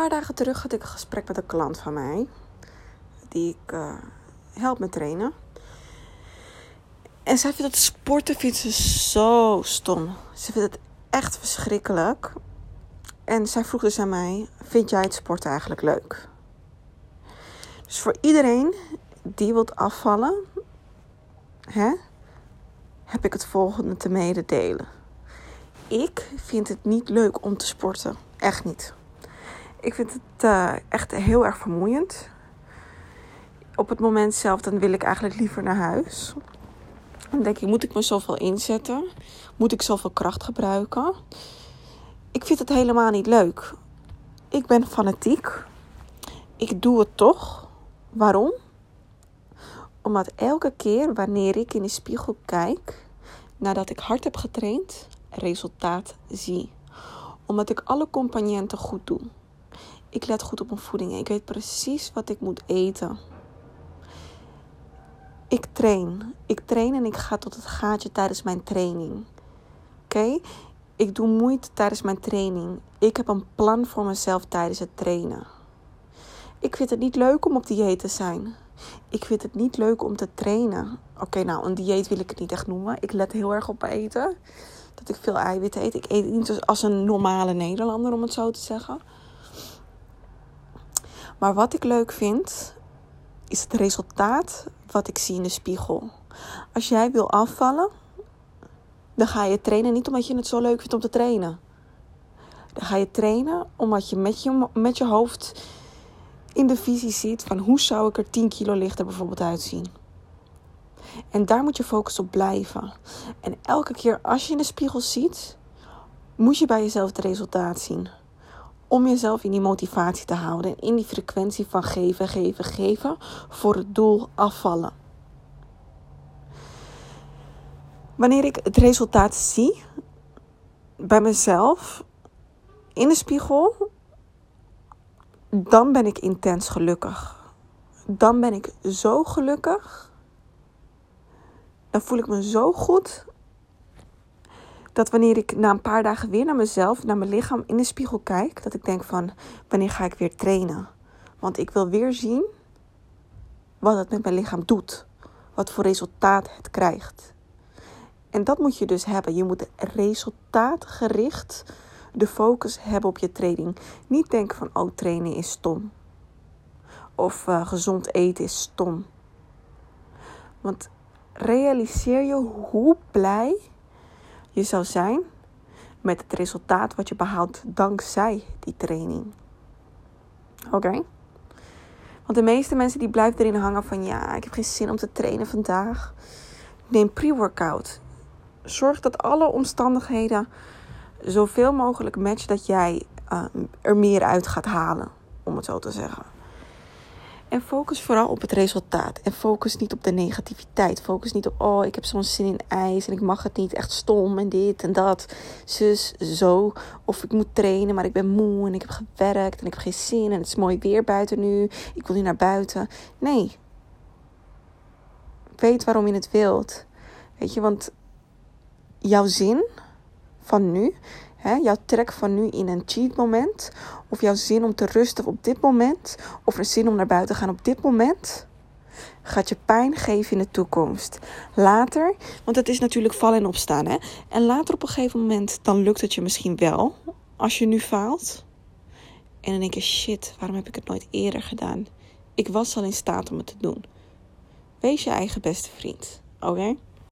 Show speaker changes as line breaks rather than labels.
paar dagen terug had ik een gesprek met een klant van mij. Die ik uh, help met trainen. En zij vindt het sporten vindt ze zo stom. Ze vindt het echt verschrikkelijk. En zij vroeg dus aan mij: Vind jij het sporten eigenlijk leuk? Dus voor iedereen die wilt afvallen, hè, heb ik het volgende te mededelen. Ik vind het niet leuk om te sporten. Echt niet. Ik vind het uh, echt heel erg vermoeiend. Op het moment zelf dan wil ik eigenlijk liever naar huis. Dan denk ik, moet ik me zoveel inzetten? Moet ik zoveel kracht gebruiken? Ik vind het helemaal niet leuk. Ik ben fanatiek. Ik doe het toch. Waarom? Omdat elke keer wanneer ik in de spiegel kijk, nadat ik hard heb getraind, resultaat zie. Omdat ik alle componenten goed doe. Ik let goed op mijn voeding. Ik weet precies wat ik moet eten. Ik train. Ik train en ik ga tot het gaatje tijdens mijn training. Oké? Ik doe moeite tijdens mijn training. Ik heb een plan voor mezelf tijdens het trainen. Ik vind het niet leuk om op dieet te zijn. Ik vind het niet leuk om te trainen. Oké, nou, een dieet wil ik het niet echt noemen. Ik let heel erg op eten. Dat ik veel eiwitten eet. Ik eet niet als een normale Nederlander, om het zo te zeggen. Maar wat ik leuk vind, is het resultaat wat ik zie in de spiegel. Als jij wil afvallen, dan ga je trainen niet omdat je het zo leuk vindt om te trainen. Dan ga je trainen omdat je met je, met je hoofd in de visie ziet van hoe zou ik er 10 kilo lichter bijvoorbeeld uitzien. En daar moet je focus op blijven. En elke keer als je in de spiegel ziet, moet je bij jezelf het resultaat zien. Om jezelf in die motivatie te houden en in die frequentie van geven, geven, geven voor het doel afvallen. Wanneer ik het resultaat zie bij mezelf in de spiegel, dan ben ik intens gelukkig. Dan ben ik zo gelukkig. Dan voel ik me zo goed. Dat wanneer ik na een paar dagen weer naar mezelf, naar mijn lichaam in de spiegel kijk, dat ik denk van wanneer ga ik weer trainen? Want ik wil weer zien wat het met mijn lichaam doet. Wat voor resultaat het krijgt. En dat moet je dus hebben. Je moet resultaatgericht de focus hebben op je training. Niet denken van, oh, trainen is stom. Of uh, gezond eten is stom. Want realiseer je hoe blij zou zijn met het resultaat wat je behaalt dankzij die training. Oké? Want de meeste mensen die blijven erin hangen van ja, ik heb geen zin om te trainen vandaag. Neem pre-workout. Zorg dat alle omstandigheden zoveel mogelijk match dat jij uh, er meer uit gaat halen, om het zo te zeggen. En focus vooral op het resultaat. En focus niet op de negativiteit. Focus niet op, oh, ik heb zo'n zin in ijs en ik mag het niet, echt stom en dit en dat. Zus, zo. Of ik moet trainen, maar ik ben moe en ik heb gewerkt en ik heb geen zin en het is mooi weer buiten nu. Ik wil nu naar buiten. Nee. Weet waarom je het wilt. Weet je, want jouw zin van nu, hè, jouw trek van nu in een cheat moment, of jouw zin om te rusten op dit moment, of een zin om naar buiten te gaan op dit moment, gaat je pijn geven in de toekomst. Later, want het is natuurlijk vallen en opstaan, hè, en later op een gegeven moment, dan lukt het je misschien wel, als je nu faalt. En dan denk je, shit, waarom heb ik het nooit eerder gedaan? Ik was al in staat om het te doen. Wees je eigen beste vriend, oké?